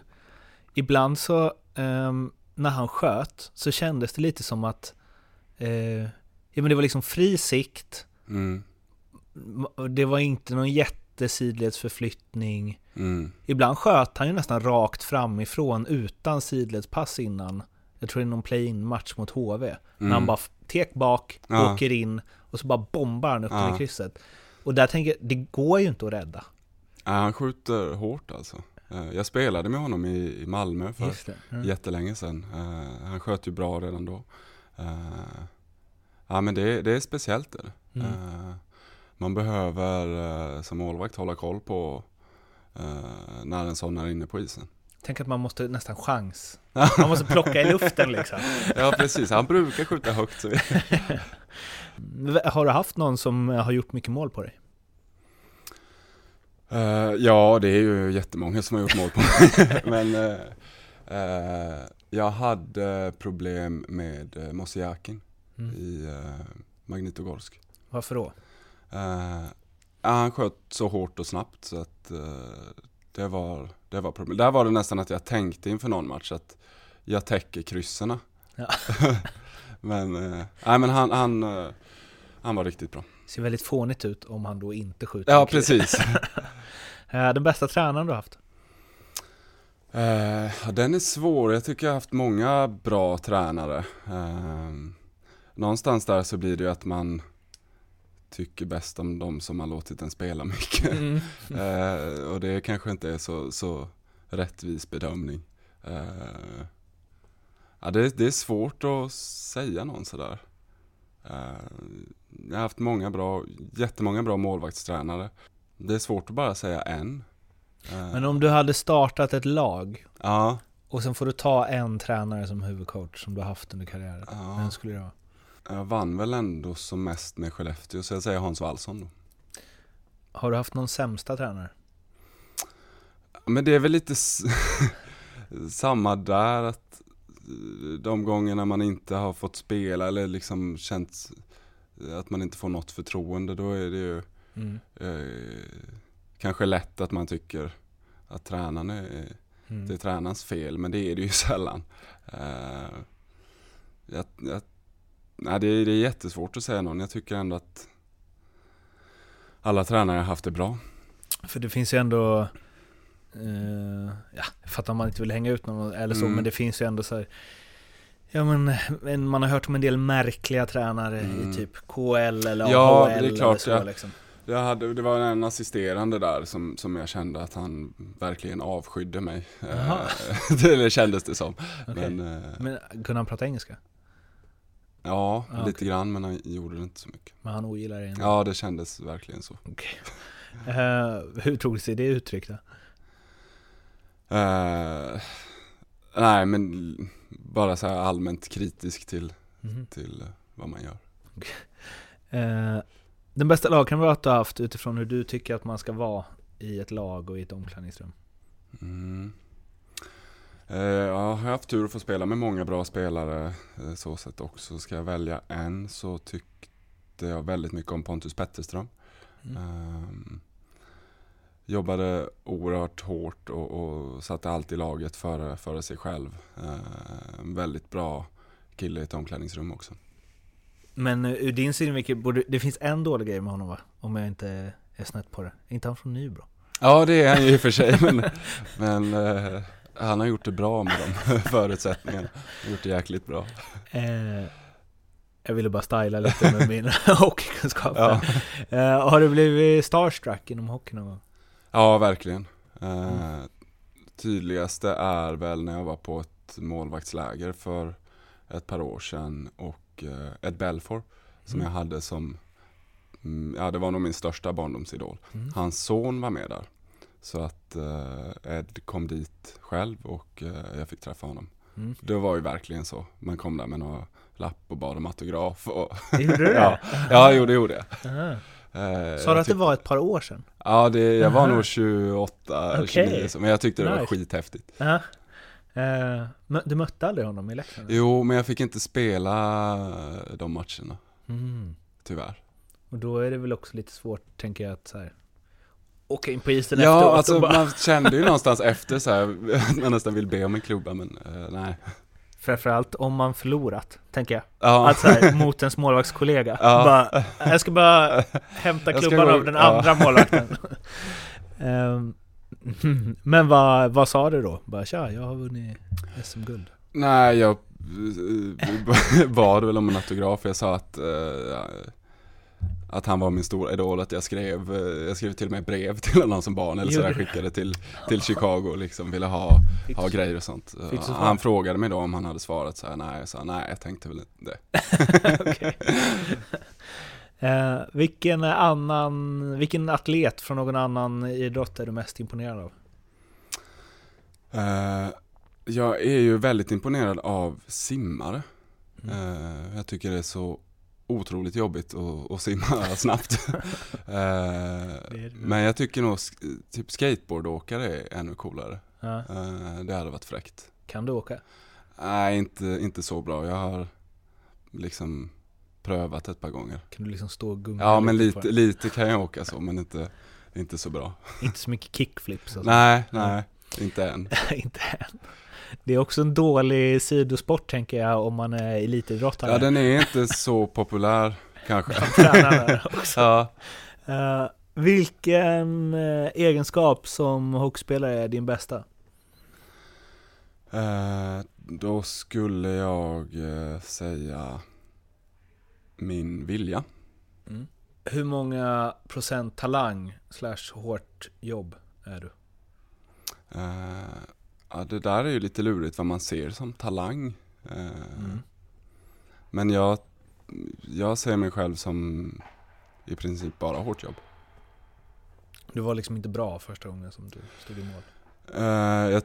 Ibland så, ehm, när han sköt, så kändes det lite som att eh, ja, men det var liksom fri sikt, Mm, det var inte någon jättesidledsförflyttning. mm, Ibland sköt han ju nästan rakt framifrån utan sidledspass innan. Jag tror det är någon play-in match mot HV. När han mm. bara tek bak, Ja. åker in och så bara bombar han upp den Ja. i krysset. Och där tänker jag, det går ju inte att rädda. Ja, han skjuter hårt alltså. Eh, Jag spelade med honom i, i Malmö för. Mm. jättelänge sedan. Eh, Han sköt ju bra redan då. Eh, Ja men det, det är speciellt. Är det. Mm. Man behöver eh, som målvakt hålla koll på när en sån är inne på isen. Tänk att man måste nästan chans. Man måste plocka i luften liksom. Ja precis, han brukar skjuta högt. <laughs> Så Har du haft någon som har gjort mycket mål på dig? Eh, ja, det är ju jättemånga som har gjort mål på mig. <laughs> Men eh, eh, jag hade problem med uh, Mosiakin Mm. i uh, Magnitogorsk. Varför då? Eh, han sköt så hårt och snabbt så att eh, det var, det var problem. Där var det nästan att jag tänkte inför någon match att jag täcker krysserna. Ja. <laughs> men, eh, nej men han, han, eh, han var riktigt bra. Ser väldigt fånigt ut om han då inte skjuter. Ja, precis. <laughs> Eh, Den bästa tränaren du har haft? Eh, den är svår. Jag tycker jag har haft många bra tränare. Eh, någonstans där så blir det ju att man tycker bäst om de som har låtit en spela mycket. Mm. <laughs> eh, och det kanske inte är så, så rättvis bedömning. Eh, ja, det, det är svårt att säga någon sådär. Eh, jag har haft många bra, jättemånga bra målvaktstränare. Det är svårt att bara säga en. Eh, Men om du hade startat ett lag ja, och sen får du ta en tränare som huvudcoach som du har haft under karriären. ja. Vem skulle det vara? Jag vann väl ändå som mest med Skellefteå, så jag säger Hans Wallson då. Har du haft någon sämsta tränare? Men det är väl lite <laughs> samma där, att eh, de gångerna man inte har fått spela eller liksom känt att man inte får något förtroende, då är det ju Mm. eh, kanske lätt att man tycker att tränaren är, det är Mm. tränarens fel, men det är det ju <laughs> sällan. Eh, jag, jag, nej, det, är, det är jättesvårt att säga någon. Jag tycker ändå att alla tränare har haft det bra. För det finns ju ändå, eh, ja, jag fattar om man inte vill hänga ut någon eller så, Mm. men det finns ju ändå så här, ja men, man har hört om en del märkliga tränare Mm. i typ KL eller AHL Ja, det är eller klart, så ja. liksom. Jag hade, det var en assisterande där som, som jag kände att han verkligen avskydde mig. Eh, <laughs> det kändes det som. Okej. Men, eh, Men kunde han prata engelska? Ja, Ja, lite okej. grann men han gjorde det inte så mycket. Men han ogillar det Ja, det kändes verkligen så. Okej. <laughs> Eh, hur tog sig det uttryck då? Eh, nej, men bara så här allmänt kritisk till, Mhm. till eh, vad man gör. Eh, den bästa lagkamrat du har haft utifrån hur du tycker att man ska vara i ett lag och i ett omklädningsrum? Mm. Eh, ja, jag har haft tur att få spela med många bra spelare eh, så sett också. Ska jag välja en så tyckte jag väldigt mycket om Pontus Petterström. Mm. Ehm, jobbade oerhört hårt och, och satte alltid laget före, före sig själv. Eh, en väldigt bra kille i ett omklädningsrum också. Men eh, ur din synvinkel, borde, det finns en dålig grej med honom va? Om jag inte är snett på det. Är inte han från Nybro? Ja, det är han ju i och för sig, men, <laughs> men han har gjort det bra med de <laughs> förutsättningarna. Han har gjort det jäkligt bra. Eh, jag ville bara styla lite med min <laughs> hockeykunskap. Ja. Eh, har du blivit starstruck inom hockey någon gång? Ja, verkligen. Eh, tydligaste är väl när jag var på ett målvaktsläger för ett par år sedan och eh, Ed Belfour som Mm. jag hade som, mm, ja det var nog min största barndomsidol. Mm. Hans son var med där. Så att eh, Ed kom dit själv och eh, jag fick träffa honom. Mm. Det var ju verkligen så. Man kom där med några lapp och bad om autograf. Och <laughs> Gjorde du <laughs> det? ja, ja, jo det gjorde jag. Eh, Sa du att det var ett par år sedan? Ja, det, jag var Aha. nog 28, Okej. 29, så- men jag tyckte det var Nice. skithäftigt. Ja. Eh, mö- du mötte aldrig honom i Leksand? Jo, men jag fick inte spela de matcherna, Mm. tyvärr. Och då är det väl också lite svårt, tänker jag, att så här, åka in på isen Ja, efteråt alltså och bara... man kände ju <laughs> någonstans efter så här, att man nästan vill be om en klubba, men eh, nej. Framförallt om man förlorat, tänker jag. Ja, Att <laughs> så här, mot ens målvaktskollega. Ja. Bara, jag ska bara <laughs> hämta klubban gå- av den ja. andra målvakten. Ehm, men vad, vad sa du då? Bara tja, jag har vunnit SM-guld. nej, jag eh, bad väl om en autograf. Jag sa att, eh, att han var min stora idol, att jag skrev, eh, jag skrev till och med brev till honom som barn, eller så jag du? skickade till, till Chicago liksom, ville ha, ha grejer och sånt. Svar? Han frågade mig då om han hade svarat så här, nej, jag sa nej, jag tänkte väl inte det. <laughs> <laughs> Eh, vilken annan, vilken atlet från någon annan idrott är du mest imponerad av? Eh, jag är ju väldigt imponerad av simmare. Mm. Eh, jag tycker det är så otroligt jobbigt att, att simma <laughs> snabbt. <laughs> Eh, men jag tycker nog typ skateboardåkare är ännu coolare. Ja. Eh, det hade varit fräckt. Kan du åka? Nej, inte, inte så bra. Jag har liksom prövat ett par gånger. Kan du liksom stå och gunga Ja, men lite, lite kan jag åka så, men inte, inte så bra. Inte så mycket kickflips alltså. Nej, nej, inte än. <laughs> inte än. Det är också en dålig sidosport tänker jag om man är elitidrottare. Ja, den är inte så populär kanske. <laughs> Också. Ja, Eh, vilken eh, egenskap som hockeyspelare är din bästa? eh, då skulle jag säga min vilja. Hur många procent talang slash hårt jobb är du? Eh, ja, det där är ju lite lurigt vad man ser som talang. Eh, Mm. Men jag, jag ser mig själv som i princip bara hårt jobb. Du var liksom inte bra första gången som du stod i mål. Eh, jag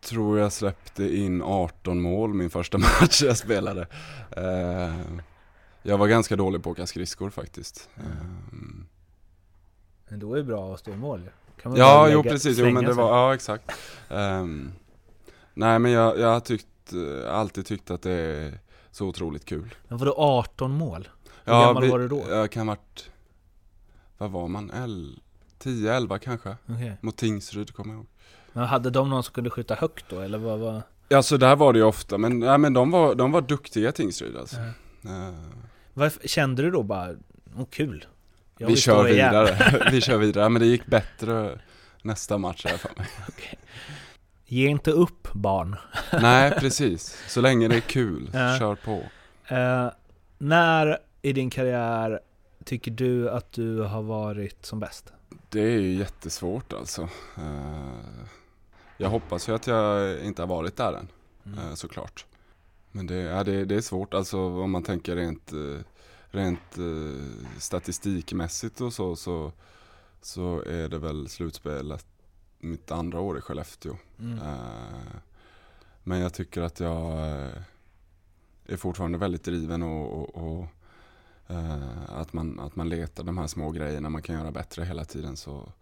tror jag släppte in 18 mål min första <laughs> match jag spelade. Eh, jag var ganska dålig på att åka skridskor faktiskt. Eh, Men då är det bra att stå i mål. Kan man ja, bara jo lägga- precis, jo men det var, ja exakt. Ehm, nej men jag, jag har tyckt, eh, alltid tyckt att det är så otroligt kul. Men vadå 18 mål? Hur gammal var du då? Jag kan varit, vad var man, El, 10, 11 kanske? Okej. Mot Tingsryd kommer jag ihåg. Men hade de någon som kunde skjuta högt då, eller vad var... Ja så där var det ju ofta, men, nej, men de, var, de var duktiga Tingsryd alltså. Eh, Varför, kände du då bara, åh kul? Jag vi kör vidare, <laughs> vi kör vidare, men det gick bättre nästa match här för mig. Ge inte upp barn. <laughs> Nej precis, så länge det är kul, Ja. kör på. Eh, när i din karriär tycker du att du har varit som bäst? Det är ju jättesvårt alltså. Eh, Jag hoppas ju att jag inte har varit där än, Mm. eh, såklart. Men det, ja, det, det är svårt alltså om man tänker rent, eh, rent statistikmässigt och så, så, så är det väl slutspelet mitt andra år i Skellefteå. Mm. Eh, Men jag tycker att jag eh, är fortfarande väldigt driven och, och, och eh, att, man, att man letar de här små grejerna man kan göra bättre hela tiden. Så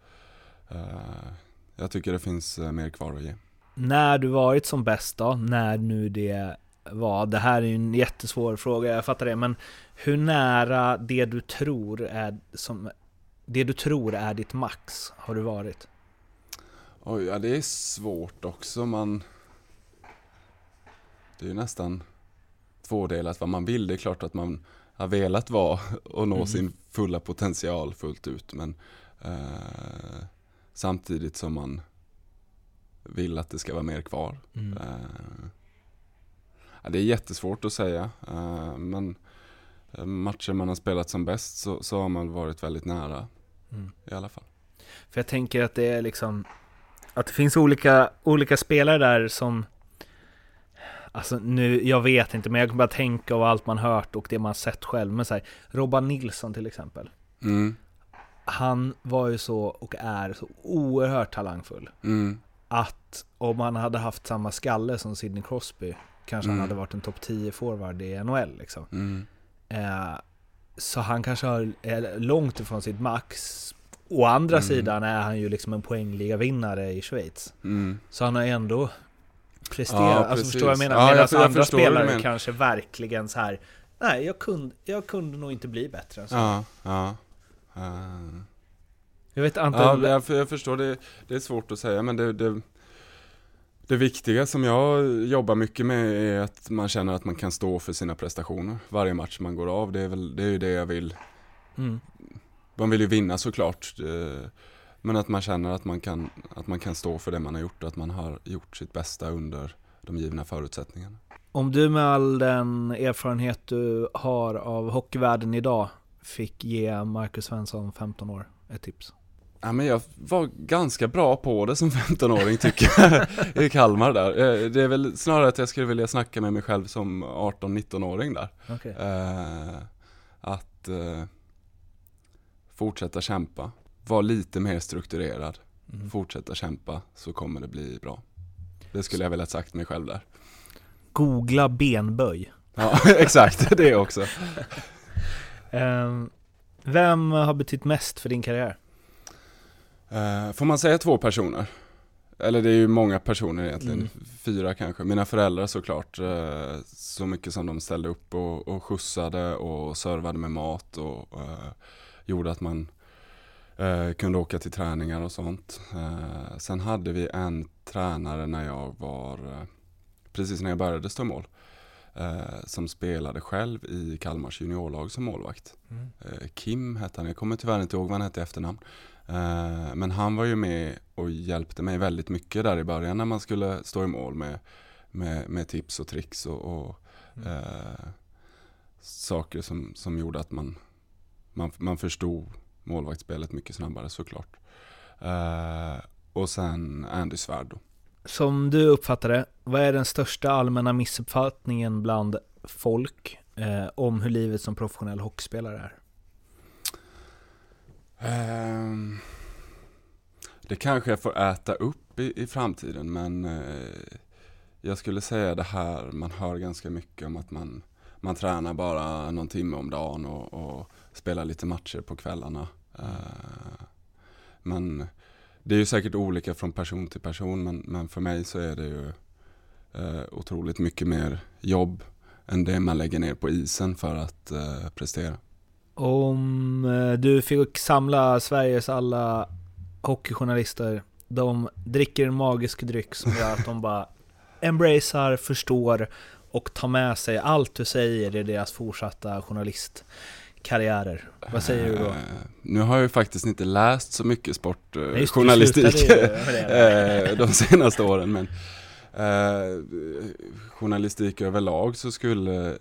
jag tycker det finns mer kvar att ge. När du varit som bäst då, när nu det var, det här är ju en jättesvår fråga, jag fattar det, men hur nära det du tror är som, det du tror är ditt max har du varit? Oj, ja det är svårt också. Man, det är ju nästan tvådelat vad man vill. Det är klart att man har velat vara och nå Mm. sin fulla potential fullt ut. Men eh, samtidigt som man vill att det ska vara mer kvar. Mm. Eh, ja, det är jättesvårt att säga. Eh, men eh, matcher man har spelat som bäst så, så har man varit väldigt nära Mm. i alla fall. För jag tänker att det är liksom Att det finns olika, olika spelare där som Alltså nu, jag vet inte men jag kan bara tänka av allt man hört och det man sett själv. Men så här, Robban Nilsson till exempel. Mm, Han var ju så och är så oerhört talangfull mm, Att om han hade haft samma skalle som Sidney Crosby Kanske han Mm. hade varit en topp 10 forward i NHL liksom. Mm, Eh, så han kanske har, är långt ifrån sitt max. Å andra Mm. sidan är han ju liksom en poängliga vinnare i Schweiz. mm. Så han har ändå presterat. Ja, alltså förstår vad jag menar? Ja, jag Medan för- jag andra spelare menar. kanske verkligen så här. Nej, jag kunde, jag kunde nog inte bli bättre än så. Ja, ja. Eh, Jag vet ja inte. jag, jag förstår, det, det är svårt att säga men det, det, det viktiga som jag jobbar mycket med är att man känner att man kan stå för sina prestationer varje match man går av. Det är, väl, det är ju det jag vill. mm. Man vill ju vinna såklart. eh, Men att man känner att man, kan, att man kan stå för det man har gjort och att man har gjort sitt bästa under de givna förutsättningarna. Om du med all den erfarenhet du har av hockeyvärlden idag fick ge Marcus Svensson 15 år ett tips. Ja, men jag var ganska bra på det som 15-åring tycker jag, i Kalmar där. Eh, Det är väl snarare att jag skulle vilja snacka med mig själv som 18-19-åring där. Okej. Eh, att eh, fortsätta kämpa, vara lite mer strukturerad, Mm. fortsätta kämpa så kommer det bli bra. Det skulle jag vilja sagt mig själv där. Googla benböj. Ja, <laughs> exakt, det också. <laughs> Ehm, vem har betytt mest för din karriär? Eh, får man säga två personer? Eller det är ju många personer egentligen, Mm. fyra kanske. Mina föräldrar såklart, eh, så mycket som de ställde upp och, och skjutsade och servade med mat och eh, gjorde att man Eh, kunde åka till träningar och sånt. Eh, sen hade vi en tränare när jag var, eh, precis när jag började stå mål. Eh, som spelade själv i Kalmars juniorlag som målvakt. Mm. Eh, Kim hette han, jag kommer tyvärr inte ihåg vad han hette i efternamn. Men han var ju med och hjälpte mig väldigt mycket där i början när man skulle stå i mål med, med, med tips och tricks och, och Mm. saker som, som gjorde att man, man, man förstod målvaktsspelet mycket snabbare såklart. Eh, och sen Andy Svärd då. Som du uppfattar det, vad är den största allmänna missuppfattningen bland folk eh, om hur livet som professionell hockeyspelare är? Ehm, det kanske jag får äta upp i, i framtiden men eh, jag skulle säga det här, man hör ganska mycket om att man, man tränar bara någon timme om dagen och, och spelar lite matcher på kvällarna. Eh, men det är ju säkert olika från person till person men, men för mig så är det ju eh, otroligt mycket mer jobb än det man lägger ner på isen för att eh, prestera. Om du fick samla Sveriges alla hockeyjournalister, de dricker en magisk dryck som gör att de bara <laughs> embracear, förstår och tar med sig allt du säger i deras fortsatta journalist journalistkarriärer. Vad säger du då? Eh, Nu har jag ju faktiskt inte läst så mycket sportjournalistik det. <laughs> eh, de senaste åren men eh, journalistik överlag så skulle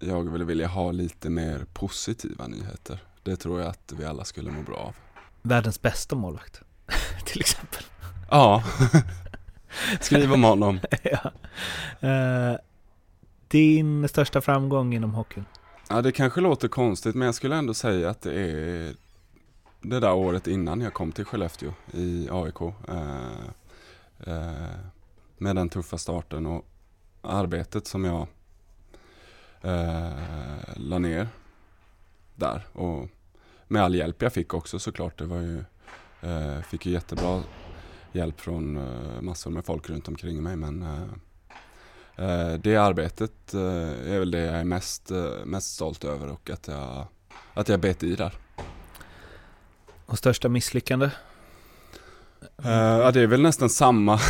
jag väl vilja ha lite mer positiva nyheter. Det tror jag att vi alla skulle må bra av. Världens bästa målvakt, <laughs> till exempel. Ja, <laughs> skriv om honom. ja. Eh, din största framgång inom hockeyn? Ja, det kanske låter konstigt men jag skulle ändå säga att det är det där året innan jag kom till Skellefteå i AIK. Eh, eh, med den tuffa starten och arbetet som jag eh, la ner där. Och med all hjälp jag fick också såklart. Det var ju, eh, fick ju jättebra hjälp från eh, massor med folk runt omkring mig. Men eh, det arbetet eh, är väl det jag är mest, eh, mest stolt över och att jag, att jag bet i där. Och största misslyckande? Eh, ja, det är väl nästan samma <laughs>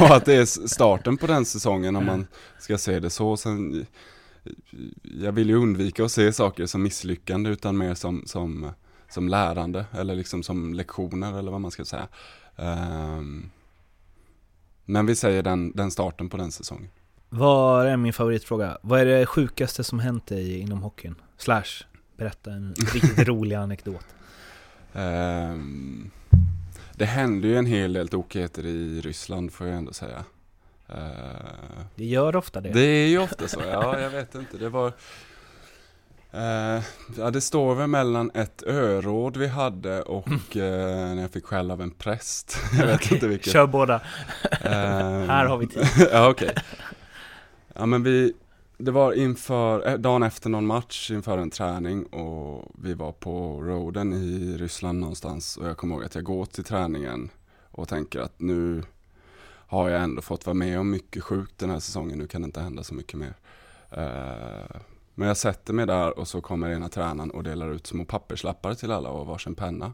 att det är starten på den säsongen om man ska se det så. Sen, jag vill ju undvika att se saker som misslyckande utan mer som, som, som lärande eller liksom som lektioner eller vad man ska säga. Ehm, men vi säger den, den starten på den säsongen. Vad är min favoritfråga? Vad är det sjukaste som hänt dig inom hockeyn? Slash, berätta en riktigt <laughs> rolig anekdot. Ehm, det hände ju en hel del tokigheter i Ryssland får jag ändå säga. Ehm, Det gör ofta det. det är ju <laughs> ofta så, ja jag vet inte. Det var eh, Ja det står väl mellan ett öråd vi hade och eh, när jag fick skäll av en präst. <laughs> Jag vet Okej, inte vilket. Kör båda. Ehm, Här har vi tid. ja okej. Ja men vi, det var inför, eh, dagen efter någon match inför en träning och vi var på roaden i Ryssland någonstans och jag kommer ihåg att jag går till träningen och tänker att nu har jag ändå fått vara med om mycket sjukt den här säsongen, nu kan det inte hända så mycket mer. Eh, men jag sätter mig där och så kommer ena tränaren och delar ut små papperslappar till alla och varsin penna.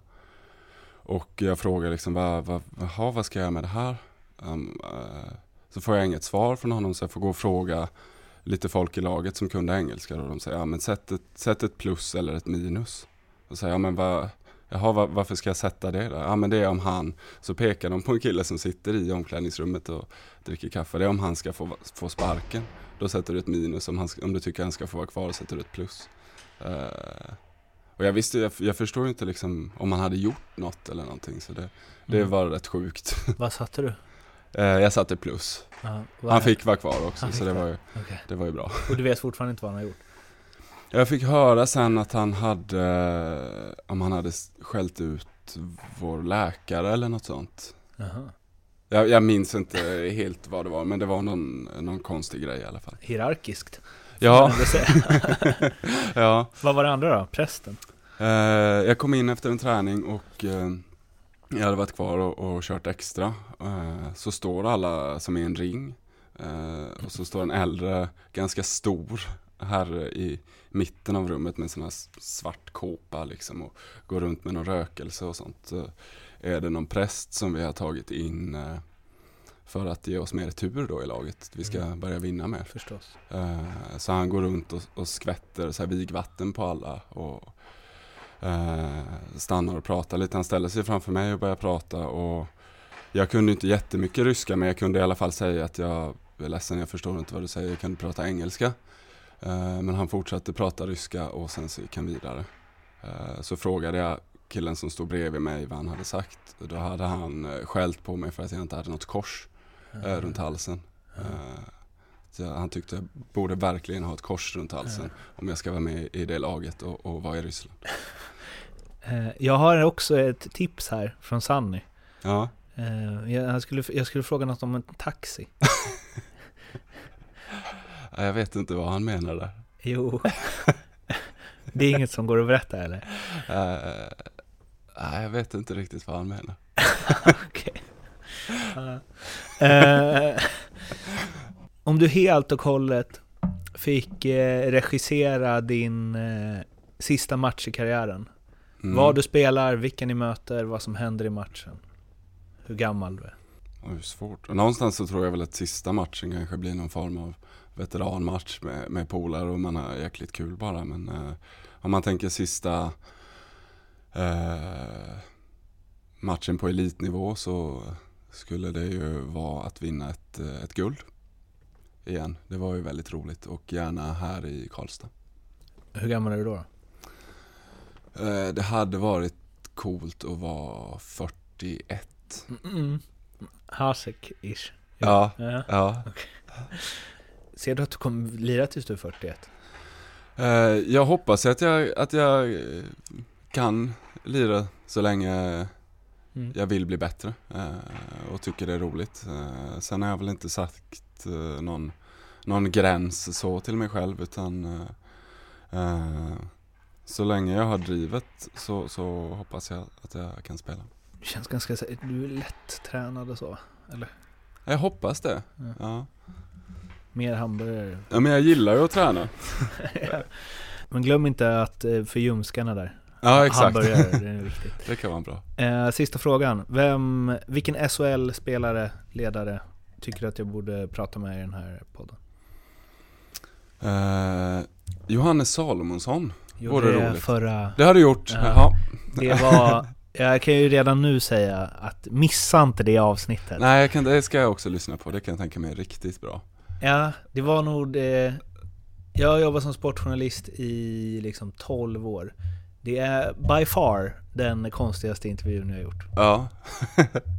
Och jag frågar liksom, vad, vad, vad, vad ska jag göra med det här? Um, uh, så får jag inget svar från honom så jag får gå och fråga lite folk i laget som kunde engelska och de säger, ja men sätt ett, sätt ett plus eller ett minus. Och säger, ja men vad, jaha, var, varför ska jag sätta det där? Ja men det är om han, så pekar de på en kille som sitter i omklädningsrummet och dricker kaffe. Det är om han ska få, få sparken. Då sätter du ett minus, om, han, om du tycker han ska få vara kvar sätter du ett plus. Eh, och jag visste, jag, jag förstår inte liksom om han hade gjort något eller någonting så det, det Mm. var rätt sjukt. Vad satte du? Eh, jag satte plus. Vad- Han fick vara kvar också Han så det var, ju, Okej. det var ju bra. Och du vet fortfarande inte vad han har gjort? Jag fick höra sen att han hade, om han hade skällt ut vår läkare eller något sånt. Jaha. Jag, jag minns inte helt vad det var men det var någon, någon konstig grej i alla fall. Hierarkiskt? Ja, <laughs> ja. vad var det andra då? Prästen? Eh, jag kom in efter en träning och eh, jag hade varit kvar och, och kört extra. Eh, så står alla som i en ring. Eh, och så står en äldre, ganska stor herre i mitten av rummet med sån här svart kåpa liksom och går runt med någon rökelse och sånt. Så är det någon präst som vi har tagit in eh, för att ge oss mer tur då i laget. Vi ska Mm. börja vinna mer. Förstås. Eh, Så han går runt och, och skvätter så här vigvatten på alla och eh, stannar och pratar lite. Han ställer sig framför mig och börjar prata och jag kunde inte jättemycket ryska men jag kunde i alla fall säga att jag är ledsen, jag förstår inte vad du säger, kan du prata engelska? Eh, Men han fortsatte prata ryska och sen så gick han vidare. Eh, Så frågade jag killen som stod bredvid mig vad han hade sagt. Då hade han eh, skällt på mig för att jag inte hade något kors eh, runt halsen. Eh, Så jag- han tyckte jag borde verkligen ha ett kors runt halsen om jag ska vara med i det laget och, och vara i Ryssland. <laughs> Eh, Jag har också ett tips här från Sanny. Ja, Eh, Jag skulle, jag skulle fråga något om en taxi. <laughs> Jag vet inte vad han menar där. Jo. <laughs> Det är inget som går att berätta eller? Eh, Nej, jag vet inte riktigt vad han menar. Okej. Eh, om du helt och hållet fick eh, regissera din eh, sista match i karriären. Mm. Vad du spelar, vilka ni möter, vad som händer i matchen. Hur gammal du är. Oj, svårt. Någonstans så tror jag väl att sista matchen kanske blir någon form av veteranmatch med, med polare och man har jäkligt kul bara. Men eh, om man tänker sista eh, matchen på elitnivå så skulle det ju vara att vinna ett, eh, ett guld. Igen, det var ju väldigt roligt och gärna här i Karlstad. Hur gammal är du då? Eh, det hade varit coolt att vara 41. Mm. Hasek-ish. Ja, Ja. ja. Ser du att du kommer lira tills du är 41? Eh, jag hoppas att jag, att jag eh, kan lira så länge Mm. jag vill bli bättre och tycker det är roligt. Sen har jag väl inte sagt eh, någon, någon gräns så till mig själv utan eh, eh, så länge jag har drivet så, så hoppas jag att jag kan spela. Du känns ganska... så- Du är lätt tränad och så. Jag hoppas det. Ja. Ja. Mer hamburgare. ja, men jag gillar ju att träna. <laughs> Men glöm inte att eh, för ljumskarna där. Ja, exakt. Hamburgare, det är <laughs> viktigt. Det kan vara bra. Eh, sista frågan. Vem, vilken SHL-spelare, ledare, tycker att jag borde prata med i den här podden? Eh, Johannes Salomonsson. Gjorde Vore det roligt. förra... Det har du gjort. Ja. Jaha. Det var... Jag kan ju redan nu säga att missa inte det avsnittet. Nej, kan, det ska jag också lyssna på. Det kan jag tänka mig är riktigt bra. Ja, det var nog det... Jag har jobbat som sportjournalist i liksom 12 år. Det är by far den konstigaste intervjun jag har gjort. Ja.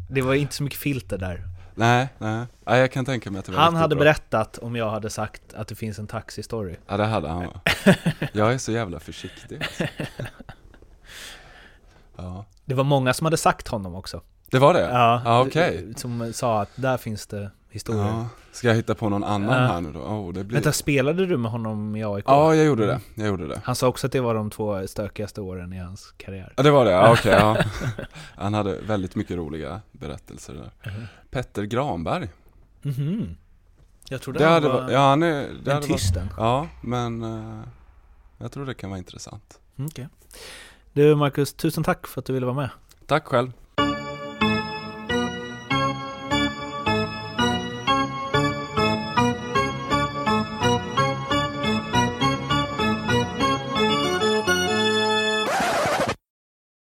Det var inte så mycket filter där. Nej, nej. nej jag kan tänka mig att det var Han hade bra. berättat om jag hade sagt att det finns en taxistory. Ja, det hade han. <laughs> Jag är så jävla försiktig. alltså. <laughs> Ja. Det var många som hade sagt honom också. Det var det? Ja, Ja, okej. Som sa att där finns det historier. Ja. Ska jag hitta på någon annan här nu då? Oh, det blir... Vänta, spelade du med honom i AIK? Ja, jag gjorde det. Jag gjorde det. Han sa också att det var de två stökigaste åren i hans karriär. Ja, det var det. Ja, okej. ja. <laughs> Han hade väldigt mycket roliga berättelser där. Petter Granberg. Mhm. Jag trodde Det han var varit... Ja, han är... Det en tyst en. Ja, men... eh, jag tror det kan vara intressant. Okej. Du Marcus, tusen tack för att du ville vara med. Tack själv.